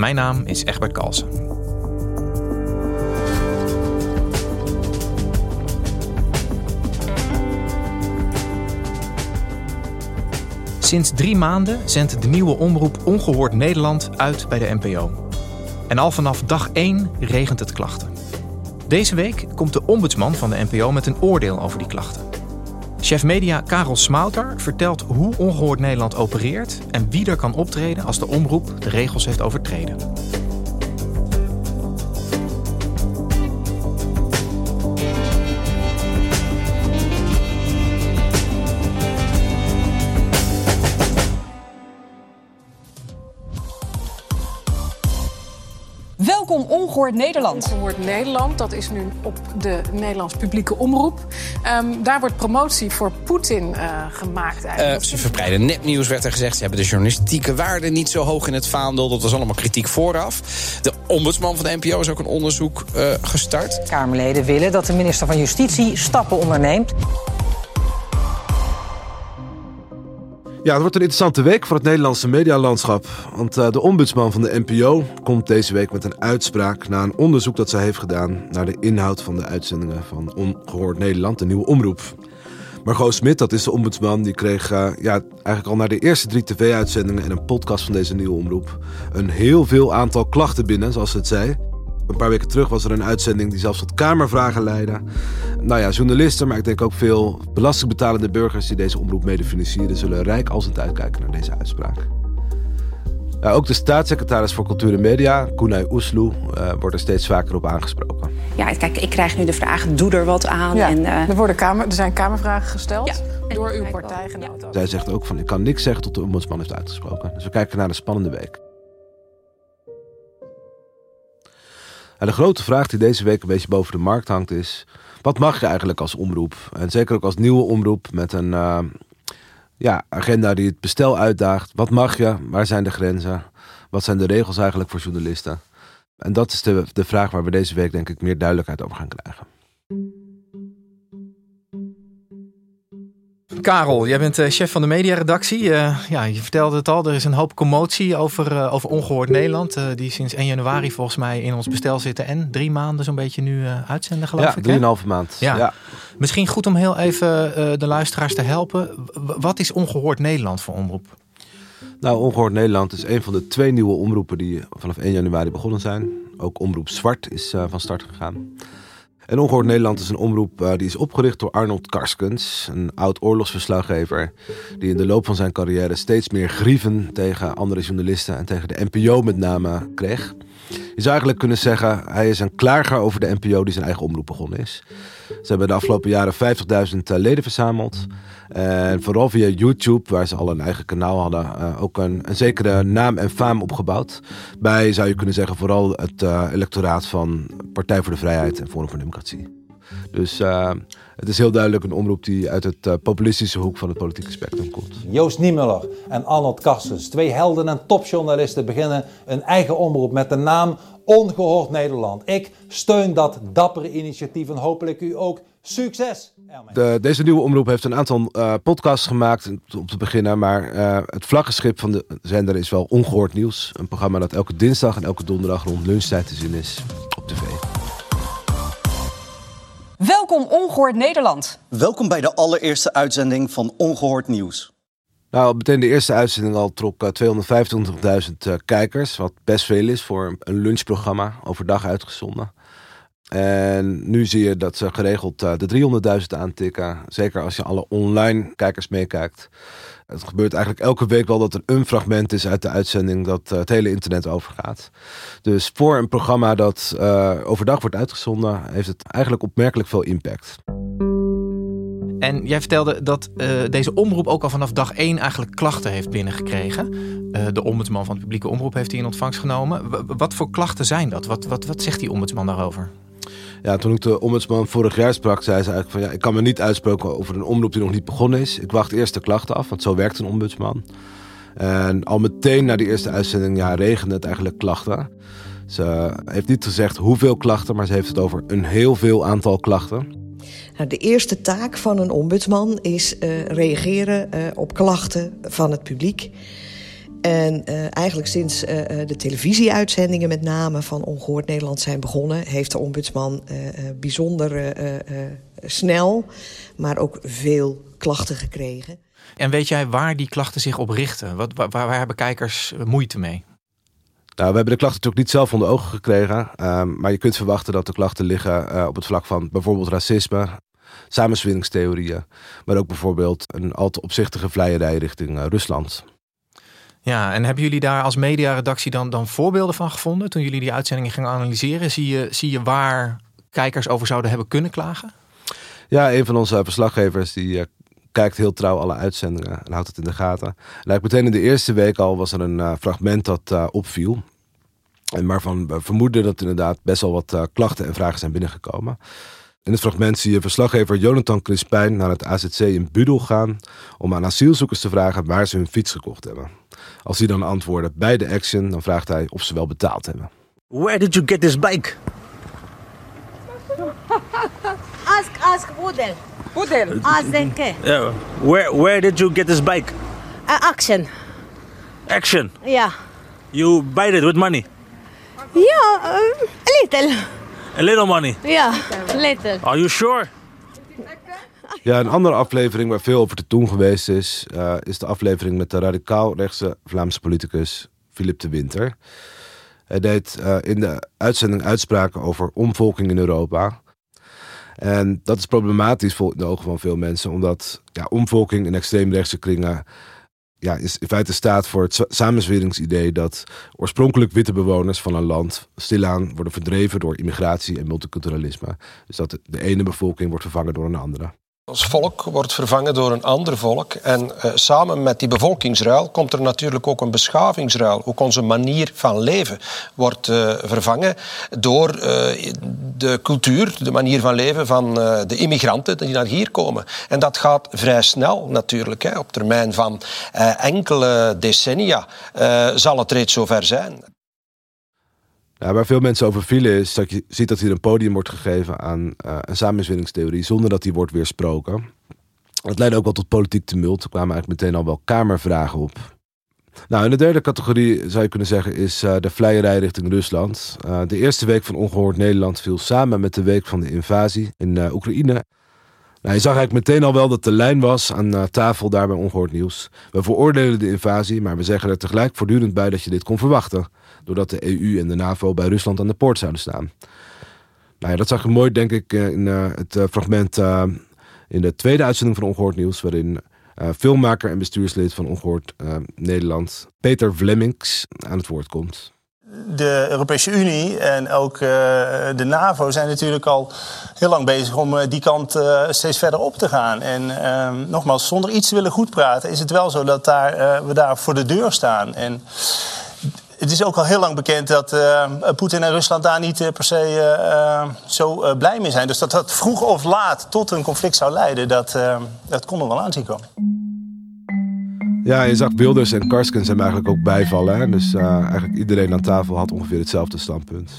Mijn naam is Egbert Kalsen. Sinds drie maanden zendt de nieuwe omroep Ongehoord Nederland uit bij de NPO. En al vanaf dag 1 regent het klachten. Deze week komt de ombudsman van de NPO met een oordeel over die klachten. Chef media Karel Smouter vertelt hoe Ongehoord Nederland opereert en wie er kan optreden als de omroep de regels heeft overtreden. side. Welkom Ongehoord Nederland. Ongehoord Nederland, dat is nu op de Nederlands publieke omroep. Um, daar wordt promotie voor Poetin uh, gemaakt eigenlijk. Uh, ze verbreiden nepnieuws, werd er gezegd. Ze hebben de journalistieke waarde niet zo hoog in het vaandel. Dat was allemaal kritiek vooraf. De ombudsman van de NPO is ook een onderzoek uh, gestart. Kamerleden willen dat de minister van Justitie stappen onderneemt. Ja, het wordt een interessante week voor het Nederlandse medialandschap. Want uh, de ombudsman van de NPO komt deze week met een uitspraak na een onderzoek dat zij heeft gedaan naar de inhoud van de uitzendingen van Ongehoord Nederland, de nieuwe omroep. Margot Smit, dat is de ombudsman, die kreeg uh, ja, eigenlijk al naar de eerste drie tv-uitzendingen en een podcast van deze nieuwe omroep een heel veel aantal klachten binnen, zoals ze het zei. Een paar weken terug was er een uitzending die zelfs tot kamervragen leidde. Nou ja, journalisten, maar ik denk ook veel belastingbetalende burgers die deze omroep mede financieren, zullen rijk als het uitkijken naar deze uitspraak. Ja, ook de staatssecretaris voor Cultuur en Media, Kunai Oesloe, uh, wordt er steeds vaker op aangesproken. Ja, kijk, ik krijg nu de vraag, doe er wat aan. Ja, en, uh... er, worden kamer, er zijn kamervragen gesteld ja. door uw partijgenoten. Ja. Zij zegt ook van, ik kan niks zeggen tot de ombudsman heeft uitgesproken. Dus we kijken naar een spannende week. De grote vraag die deze week een beetje boven de markt hangt is... wat mag je eigenlijk als omroep? En zeker ook als nieuwe omroep met een uh, ja, agenda die het bestel uitdaagt. Wat mag je? Waar zijn de grenzen? Wat zijn de regels eigenlijk voor journalisten? En dat is de, de vraag waar we deze week denk ik meer duidelijkheid over gaan krijgen. Karel, jij bent chef van de mediaredactie. Uh, ja, je vertelde het al, er is een hoop commotie over, uh, over Ongehoord Nederland. Uh, die sinds 1 januari volgens mij in ons bestel zitten. En drie maanden zo'n beetje nu uitzenden, geloof ja, ik. drieënhalve maand. Ja. ja. Misschien goed om heel even de luisteraars te helpen. Wat is Ongehoord Nederland voor omroep? Nou, Ongehoord Nederland is een van de twee nieuwe omroepen die vanaf 1 januari begonnen zijn. Ook Omroep Zwart is van start gegaan. En Ongehoord Nederland is een omroep uh, die is opgericht door Arnold Karskens, een oud oorlogsverslaggever, die in de loop van zijn carrière steeds meer grieven tegen andere journalisten en tegen de NPO met name kreeg. Je zou eigenlijk kunnen zeggen, hij is een klager over de NPO die zijn eigen omroep begonnen is. Ze hebben de afgelopen jaren 50.000 leden verzameld. En vooral via YouTube, waar ze al een eigen kanaal hadden, uh, ook een, een, zekere naam en faam opgebouwd. Bij, zou je kunnen zeggen, vooral het uh, electoraat van Partij voor de Vrijheid en Forum voor Democratie. Dus het is heel duidelijk een omroep die uit het populistische hoek van het politieke spectrum komt. Joost Niemuller en Arnold Karstens, twee helden en topjournalisten, beginnen een eigen omroep met de naam Ongehoord Nederland. Ik steun dat dappere initiatief en hopelijk u ook. Succes! De, deze nieuwe omroep heeft een aantal uh, podcasts gemaakt om te beginnen. Maar uh, het vlaggenschip van de zender is wel Ongehoord Nieuws. Een programma dat elke dinsdag en elke donderdag rond lunchtijd te zien is op tv. Welkom Ongehoord Nederland. Welkom bij de allereerste uitzending van Ongehoord Nieuws. Nou, meteen de eerste uitzending al trok uh, 225.000 kijkers. Wat best veel is voor een lunchprogramma, overdag uitgezonden. En nu zie je dat ze geregeld uh, de 300.000 aantikken. Zeker als je alle online kijkers meekijkt. Het gebeurt eigenlijk elke week wel dat er een fragment is uit de uitzending dat uh, het hele internet overgaat. Dus voor een programma dat uh, overdag wordt uitgezonden, heeft het eigenlijk opmerkelijk veel impact. En jij vertelde dat uh, deze omroep ook al vanaf dag één eigenlijk klachten heeft binnengekregen. De ombudsman van de publieke omroep heeft die in ontvangst genomen. Wat voor klachten zijn dat? Wat, wat, wat zegt die ombudsman daarover? Ja, toen ik de ombudsman vorig jaar sprak, zei ze eigenlijk van ja, ik kan me niet uitspreken over een omroep die nog niet begonnen is. Ik wacht eerst de klachten af, want zo werkt een ombudsman. En al meteen na die eerste uitzending ja, regende het eigenlijk klachten. Ze heeft niet gezegd hoeveel klachten, maar ze heeft het over een heel veel aantal klachten. Nou, de eerste taak van een ombudsman is uh, reageren uh, op klachten van het publiek. En uh, eigenlijk sinds de televisieuitzendingen met name van Ongehoord Nederland zijn begonnen... heeft de ombudsman bijzonder snel, maar ook veel klachten gekregen. En weet jij waar die klachten zich op richten? Wat, waar, waar hebben kijkers moeite mee? Nou, we hebben de klachten natuurlijk niet zelf onder ogen gekregen. Um, maar je kunt verwachten dat de klachten liggen uh, op het vlak van bijvoorbeeld racisme, samensweringstheorieën. Maar ook bijvoorbeeld een al te opzichtige vleierij richting uh, Rusland. Ja, en hebben jullie daar als mediaredactie dan, dan voorbeelden van gevonden toen jullie die uitzendingen gingen analyseren? Zie je, zie je waar kijkers over zouden hebben kunnen klagen? Ja, een van onze verslaggevers die uh, kijkt heel trouw alle uitzendingen en houdt het in de gaten. Lijkt meteen in de eerste week al was er een uh, fragment dat uh, opviel. En waarvan we vermoeden dat inderdaad best wel wat klachten en vragen zijn binnengekomen. In het fragment zie je verslaggever Jonathan Crispijn naar het AZC in Budel gaan om aan asielzoekers te vragen waar ze hun fiets gekocht hebben. Als die dan antwoorden bij de action, dan vraagt hij of ze wel betaald hebben. Where did you get this bike? ask, ask Budel. Budel? Ask Denke. Yeah. Where, where did you get this bike? Uh, action. Action? Yeah. You buy it with money? Yeah, uh, a little. A little money? Yeah, a little. Are you sure? Ja, een andere aflevering waar veel over te doen geweest is, uh, is de aflevering met de radicaal rechtse Vlaamse politicus Philippe de Winter. Hij deed uh, in de uitzending uitspraken over omvolking in Europa. En dat is problematisch in de ogen van veel mensen, omdat ja, omvolking in extreemrechtse kringen ja, is in feite staat voor het samenzweringsidee dat oorspronkelijk witte bewoners van een land stilaan worden verdreven door immigratie en multiculturalisme. Dus dat de ene bevolking wordt vervangen door een andere. Ons volk wordt vervangen door een ander volk. En uh, samen met die bevolkingsruil komt er natuurlijk ook een beschavingsruil. Ook onze manier van leven wordt uh, vervangen door uh, de cultuur, de manier van leven van de immigranten die naar hier komen. En dat gaat vrij snel natuurlijk. Hè. Op termijn van enkele decennia zal het reeds zover zijn. Waar veel mensen over vielen is dat je ziet dat hier een podium wordt gegeven aan uh, een samenzweringstheorie zonder dat die wordt weersproken. Dat leidde ook wel tot politiek tumult. Er kwamen eigenlijk meteen al wel kamervragen op. Nou, in de derde categorie zou je kunnen zeggen is uh, de vleierij richting Rusland. Uh, de eerste week van Ongehoord Nederland viel samen met de week van de invasie in Oekraïne. Nou, je zag eigenlijk meteen al wel dat de lijn was aan tafel daar bij Ongehoord Nieuws. We veroordelen de invasie, maar we zeggen er tegelijk voortdurend bij dat je dit kon verwachten doordat de EU en de NAVO bij Rusland aan de poort zouden staan. Nou ja, dat zag je mooi, denk ik, in uh, het uh, fragment in de tweede uitzending van Ongehoord Nieuws, waarin filmmaker en bestuurslid van Ongehoord Nederland, Peter Vlemmings, aan het woord komt. De Europese Unie en ook de NAVO zijn natuurlijk al heel lang bezig om die kant steeds verder op te gaan. En ehm, nogmaals, zonder iets te willen goedpraten, is het wel zo dat daar, we daar voor de deur staan. En het is ook al heel lang bekend dat uh, Poetin en Rusland daar niet uh, per se zo blij mee zijn. Dus dat dat vroeg of laat tot een conflict zou leiden, dat, dat kon er wel aanzien komen. Ja, je zag Wilders en Karskens hem eigenlijk ook bijvallen. Hè? Dus eigenlijk iedereen aan tafel had ongeveer hetzelfde standpunt.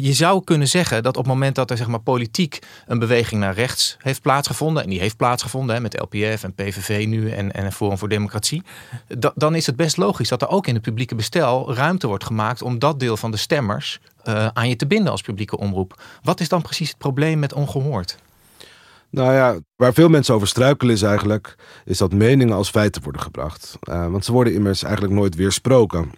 Je zou kunnen zeggen dat op het moment dat er zeg maar, politiek een beweging naar rechts heeft plaatsgevonden, en die heeft plaatsgevonden hè, met LPF en PVV nu en, en Forum voor Democratie, dan is het best logisch dat er ook in het publieke bestel ruimte wordt gemaakt om dat deel van de stemmers uh, aan je te binden als publieke omroep. Wat is dan precies het probleem met ongehoord? Nou ja, waar veel mensen over struikelen is eigenlijk, is dat meningen als feiten worden gebracht. Uh, want ze worden immers eigenlijk nooit weersproken.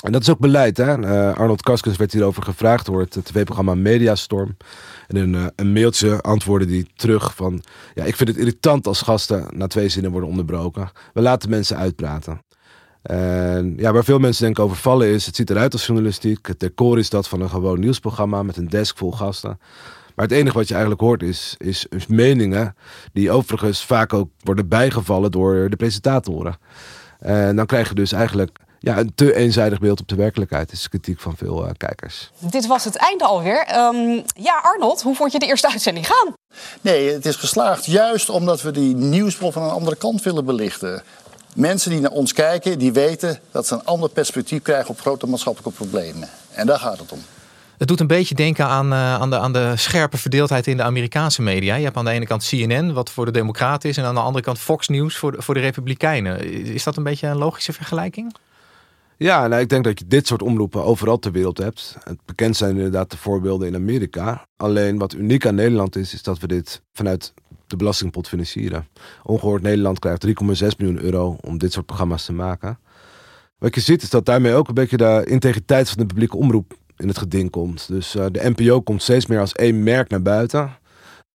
En dat is ook beleid. Hè? Uh, Arnold Kaskens werd hierover gevraagd door het tv-programma Mediastorm. En in uh, een mailtje antwoordde hij terug van... Ja, ik vind het irritant als gasten na twee zinnen worden onderbroken. We laten mensen uitpraten. En ja, waar veel mensen denken over vallen is... het ziet eruit als journalistiek. Het decor is dat van een gewoon nieuwsprogramma met een desk vol gasten. Maar het enige wat je eigenlijk hoort is, is, is meningen die overigens vaak ook worden bijgevallen door de presentatoren. En dan krijg je dus eigenlijk ja, een te eenzijdig beeld op de werkelijkheid. Dat is kritiek van veel uh, kijkers. Dit was het einde alweer. Um, ja, Arnold, hoe vond je de eerste uitzending gaan? Nee, het is geslaagd juist omdat we die nieuwsbron van een andere kant willen belichten. Mensen die naar ons kijken, die weten dat ze een ander perspectief krijgen op grote maatschappelijke problemen. En daar gaat het om. Het doet een beetje denken aan, uh, aan, de, aan de scherpe verdeeldheid in de Amerikaanse media. Je hebt aan de ene kant CNN, wat voor de Democraten is, en aan de andere kant Fox News voor de, voor de Republikeinen. Is dat een beetje een logische vergelijking? Ja, nou, ik denk dat je dit soort omroepen overal ter wereld hebt. Het bekend zijn inderdaad de voorbeelden in Amerika. Alleen wat uniek aan Nederland is, is dat we dit vanuit de belastingpot financieren. Ongehoord Nederland krijgt 3,6 miljoen euro om dit soort programma's te maken. Wat je ziet is dat daarmee ook een beetje de integriteit van de publieke omroep in het geding komt. Dus uh, de NPO komt steeds meer als één merk naar buiten.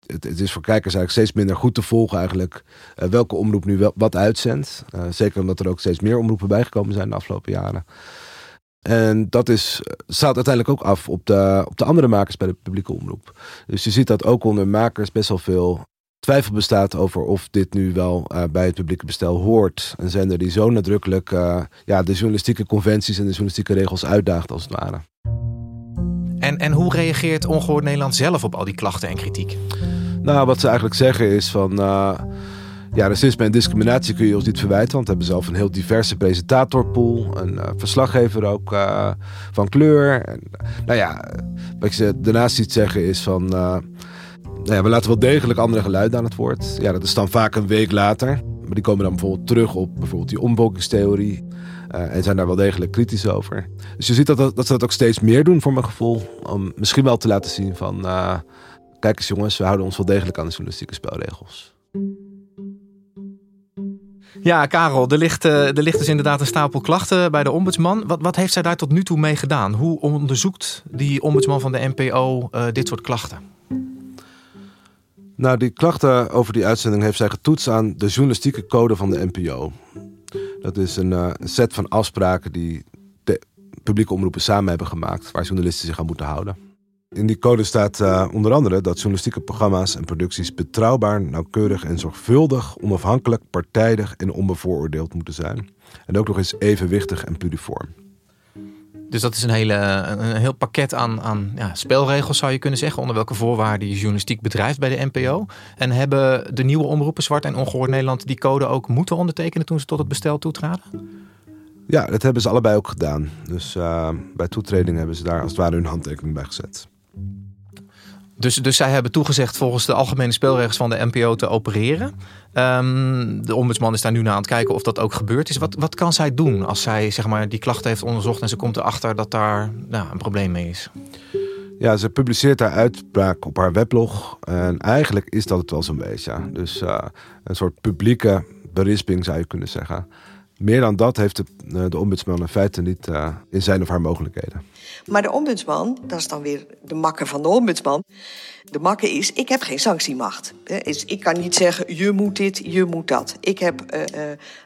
Het, is voor kijkers eigenlijk steeds minder goed te volgen eigenlijk uh, welke omroep nu wat uitzendt. Uh, zeker omdat er ook steeds meer omroepen bijgekomen zijn de afgelopen jaren. En dat is, staat uiteindelijk ook af op de, op de andere makers bij de publieke omroep. Dus je ziet dat ook onder makers best wel veel twijfel bestaat over of dit nu wel uh, bij het publieke bestel hoort. Een zender die zo nadrukkelijk ja, de journalistieke conventies en de journalistieke regels uitdaagt als het ware. En, en hoe reageert Ongehoord Nederland zelf op al die klachten en kritiek? Nou, wat ze eigenlijk zeggen is van... Uh, ja, racisme en discriminatie kun je ons niet verwijten, want we hebben zelf een heel diverse presentatorpool, een uh, verslaggever ook uh, van kleur. En, nou ja, wat je daarnaast ziet zeggen is van, nou ja, we laten wel degelijk andere geluiden aan het woord. Ja, dat is dan vaak een week later, maar die komen dan bijvoorbeeld terug op bijvoorbeeld die omvolkingstheorie en zijn daar wel degelijk kritisch over. Dus je ziet dat, dat, dat ze dat ook steeds meer doen voor mijn gevoel, om misschien wel te laten zien van, kijk eens jongens, we houden ons wel degelijk aan de journalistieke spelregels. Ja, Karel, er ligt, er ligt dus inderdaad een stapel klachten bij de ombudsman. Wat, wat heeft zij daar tot nu toe mee gedaan? Hoe onderzoekt die ombudsman van de NPO uh, dit soort klachten? Nou, die klachten over die uitzending heeft zij getoetst aan de journalistieke code van de NPO. Dat is een, uh, een set van afspraken die de publieke omroepen samen hebben gemaakt, waar journalisten zich aan moeten houden. In die code staat uh, onder andere dat journalistieke programma's en producties betrouwbaar, nauwkeurig en zorgvuldig, onafhankelijk, partijdig en onbevooroordeeld moeten zijn. En ook nog eens evenwichtig en pluriform. Dus dat is een, hele, een heel pakket aan, aan ja, spelregels, zou je kunnen zeggen, onder welke voorwaarden je journalistiek bedrijft bij de NPO. En hebben de nieuwe omroepen Zwart en Ongehoord Nederland die code ook moeten ondertekenen toen ze tot het bestel toetraden? Ja, dat hebben ze allebei ook gedaan. Dus uh, bij toetreding hebben ze daar als het ware hun handtekening bij gezet. Dus, dus zij hebben toegezegd volgens de algemene spelregels van de NPO te opereren. Um, de ombudsman is daar nu naar aan het kijken of dat ook gebeurd is. Wat, wat kan zij doen als zij zeg maar, die klachten heeft onderzocht en ze komt erachter dat daar nou, een probleem mee is? Ja, ze publiceert haar uitspraak op haar weblog. En eigenlijk is dat het wel zo'n beetje. Dus uh, een soort publieke berisping zou je kunnen zeggen. Meer dan dat heeft de, de ombudsman in feite niet uh, in zijn of haar mogelijkheden. Maar de ombudsman, dat is dan weer de makker van de ombudsman. De makker is, ik heb geen sanctiemacht. Ik kan niet zeggen, je moet dit, je moet dat. Ik heb uh,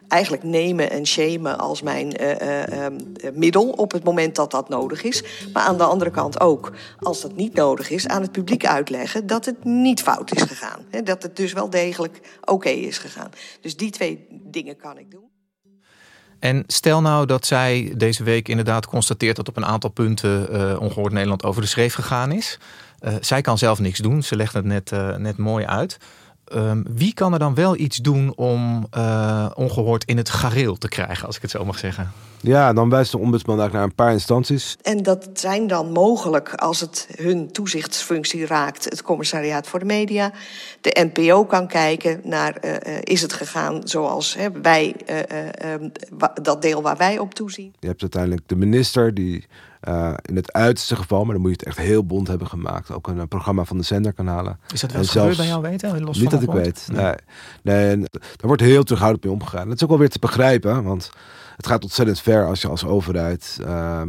eigenlijk nemen en shamen als mijn uh, middel op het moment dat dat nodig is. Maar aan de andere kant ook, als dat niet nodig is, aan het publiek uitleggen dat het niet fout is gegaan. Dat het dus wel degelijk oké is gegaan. Dus die twee dingen kan ik doen. En stel nou dat zij deze week inderdaad constateert dat op een aantal punten uh, Ongehoord Nederland over de schreef gegaan is. Uh, zij kan zelf niks doen, ze legt het net, uh, net mooi uit. Um, wie kan er dan wel iets doen om ongehoord in het gareel te krijgen, als ik het zo mag zeggen? Ja, dan wijst de ombudsman eigenlijk naar een paar instanties. En dat zijn dan mogelijk, als het hun toezichtsfunctie raakt, het commissariaat voor de media. De NPO kan kijken naar, uh, is het gegaan zoals hè, wij, uh, um, dat deel waar wij op toezien. Je hebt uiteindelijk de minister die uh, in het uiterste geval, maar dan moet je het echt heel bond hebben gemaakt. Ook een, een programma van de zender kan halen. Is dat wel gebeurd bij jou weten? Los niet dat ik weet. Nee. nee. daar wordt heel terughoudend mee omgegaan. Dat is ook wel weer te begrijpen, want het gaat ontzettend ver als je als overheid. Uh,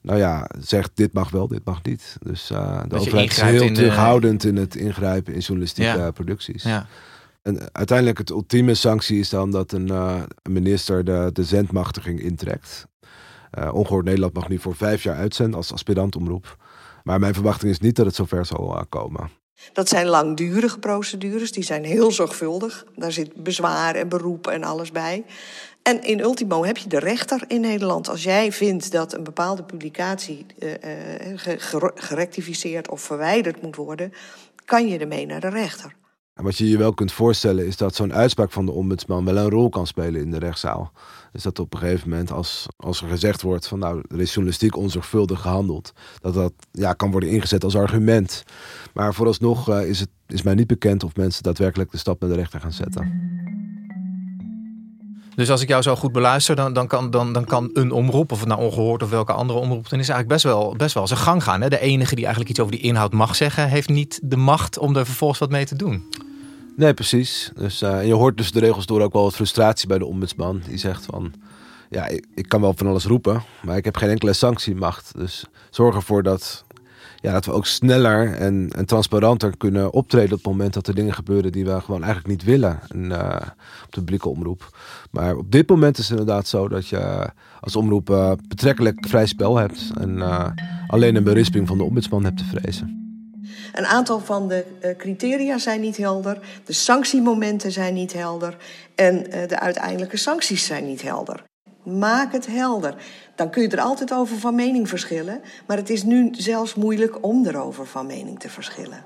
nou ja, zegt dit mag wel, dit mag niet. Dus uh, de overheid is heel in terughoudend de... in het ingrijpen in journalistieke ja. producties. Ja. En uiteindelijk het ultieme sanctie is dan dat een, uh, een minister de, de zendmachtiging intrekt. Uh, Ongehoord Nederland mag nu voor vijf jaar uitzenden als aspirantomroep. Maar mijn verwachting is niet dat het zover zal eh, komen. Dat zijn langdurige procedures, die zijn heel zorgvuldig. Daar zit bezwaar en beroep en alles bij. En in ultimo heb je de rechter in Nederland. Als jij vindt dat een bepaalde publicatie uh, gerectificeerd of verwijderd moet worden, kan je ermee naar de rechter. En wat je je wel kunt voorstellen is dat zo'n uitspraak van de ombudsman wel een rol kan spelen in de rechtszaal. Dus dat op een gegeven moment, als, als er gezegd wordt van nou, er is journalistiek onzorgvuldig gehandeld, dat dat ja, kan worden ingezet als argument. Maar vooralsnog uh, is, het, is mij niet bekend of mensen daadwerkelijk de stap naar de rechter gaan zetten. Dus als ik jou zo goed beluister, dan, dan, kan, dan, dan kan een omroep, of het nou ongehoord of welke andere omroep, dan is eigenlijk best wel, best wel zijn gang gaan. Hè? De enige die eigenlijk iets over die inhoud mag zeggen, heeft niet de macht om er vervolgens wat mee te doen. Nee, precies. Dus, uh, je hoort dus de regels door ook wel wat frustratie bij de ombudsman. Die zegt van, ja, ik, ik, kan wel van alles roepen, maar ik heb geen enkele sanctiemacht. Dus zorg ervoor dat, ja, dat we ook sneller en, en transparanter kunnen optreden op het moment dat er dingen gebeuren die we gewoon eigenlijk niet willen in, uh, op de publieke omroep. Maar op dit moment is het inderdaad zo dat je als omroep uh, betrekkelijk vrij spel hebt en alleen een berisping van de ombudsman hebt te vrezen. Een aantal van de uh, criteria zijn niet helder, de sanctiemomenten zijn niet helder en uh, de uiteindelijke sancties zijn niet helder. Maak het helder. Dan kun je er altijd over van mening verschillen, maar het is nu zelfs moeilijk om erover van mening te verschillen.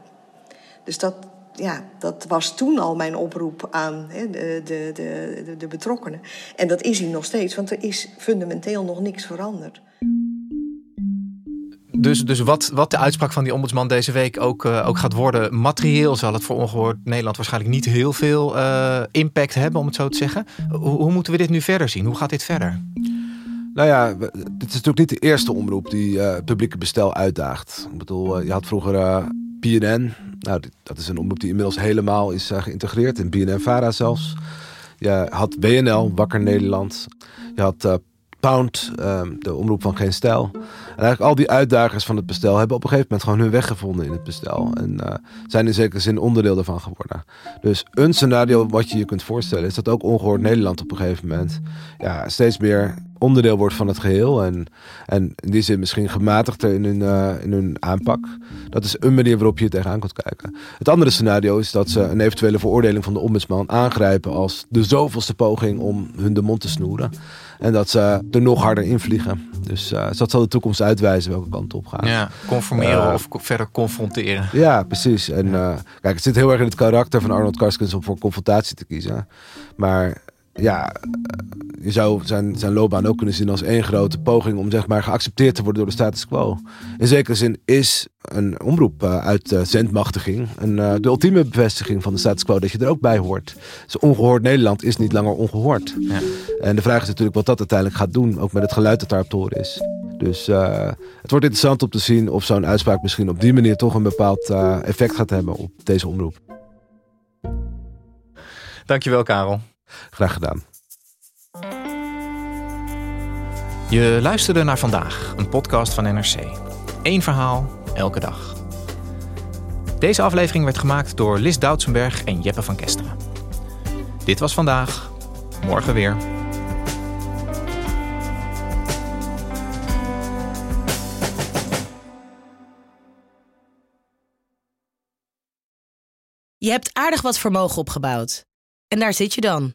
Dus dat, ja, dat was toen al mijn oproep aan hè, de, de, de, de betrokkenen. En dat is hij nog steeds, want er is fundamenteel nog niks veranderd. Dus, dus wat, wat de uitspraak van die ombudsman deze week ook, uh, ook gaat worden, materieel zal het voor ongehoord Nederland waarschijnlijk niet heel veel uh, impact hebben, om het zo te zeggen. Hoe, hoe, moeten we dit nu verder zien? Hoe gaat dit verder? Nou ja, dit is natuurlijk niet de eerste omroep die uh, publieke bestel uitdaagt. Ik bedoel, je had vroeger PNN. Nou, dat is een omroep die inmiddels helemaal is geïntegreerd in BNN-Vara zelfs. Je had WNL, Wakker Nederland. Je had Pound, um, de omroep van Geen Stijl. En eigenlijk al die uitdagers van het bestel hebben op een gegeven moment gewoon hun weg gevonden in het bestel. En uh, zijn in zekere zin onderdeel daarvan geworden. Dus een scenario wat je je kunt voorstellen is dat ook ongehoord Nederland op een gegeven moment ja, steeds meer onderdeel wordt van het geheel. En, en in die zin misschien gematigder in hun, uh, in hun aanpak. Dat is een manier waarop je er tegenaan kunt kijken. Het andere scenario is dat ze een eventuele veroordeling van de ombudsman aangrijpen als de zoveelste poging om hun de mond te snoeren. En dat ze er nog harder invliegen. Dus uh, dat zal de toekomst uitwijzen welke kant op gaan. Ja, conformeren uh, of verder confronteren. Ja, precies. En kijk, het zit heel erg in het karakter van Arnold Karskens om voor confrontatie te kiezen. Maar ja, je zou zijn, zijn loopbaan ook kunnen zien als één grote poging om zeg maar geaccepteerd te worden door de status quo. In zekere zin is een omroep uh, uit zendmachtiging een, uh, de ultieme bevestiging van de status quo dat je er ook bij hoort. Dus ongehoord Nederland is niet langer ongehoord. Ja. En de vraag is natuurlijk wat dat uiteindelijk gaat doen, ook met het geluid dat daar op toren is. Dus het wordt interessant om te zien of zo'n uitspraak misschien op die manier toch een bepaald effect gaat hebben op deze omroep. Dankjewel, Karel. Graag gedaan. Je luisterde naar vandaag, een podcast van NRC. Eén verhaal, elke dag. Deze aflevering werd gemaakt door Lis Doutsenberg en Jeppe van Kesteren. Dit was vandaag, morgen weer. Je hebt aardig wat vermogen opgebouwd. En daar zit je dan,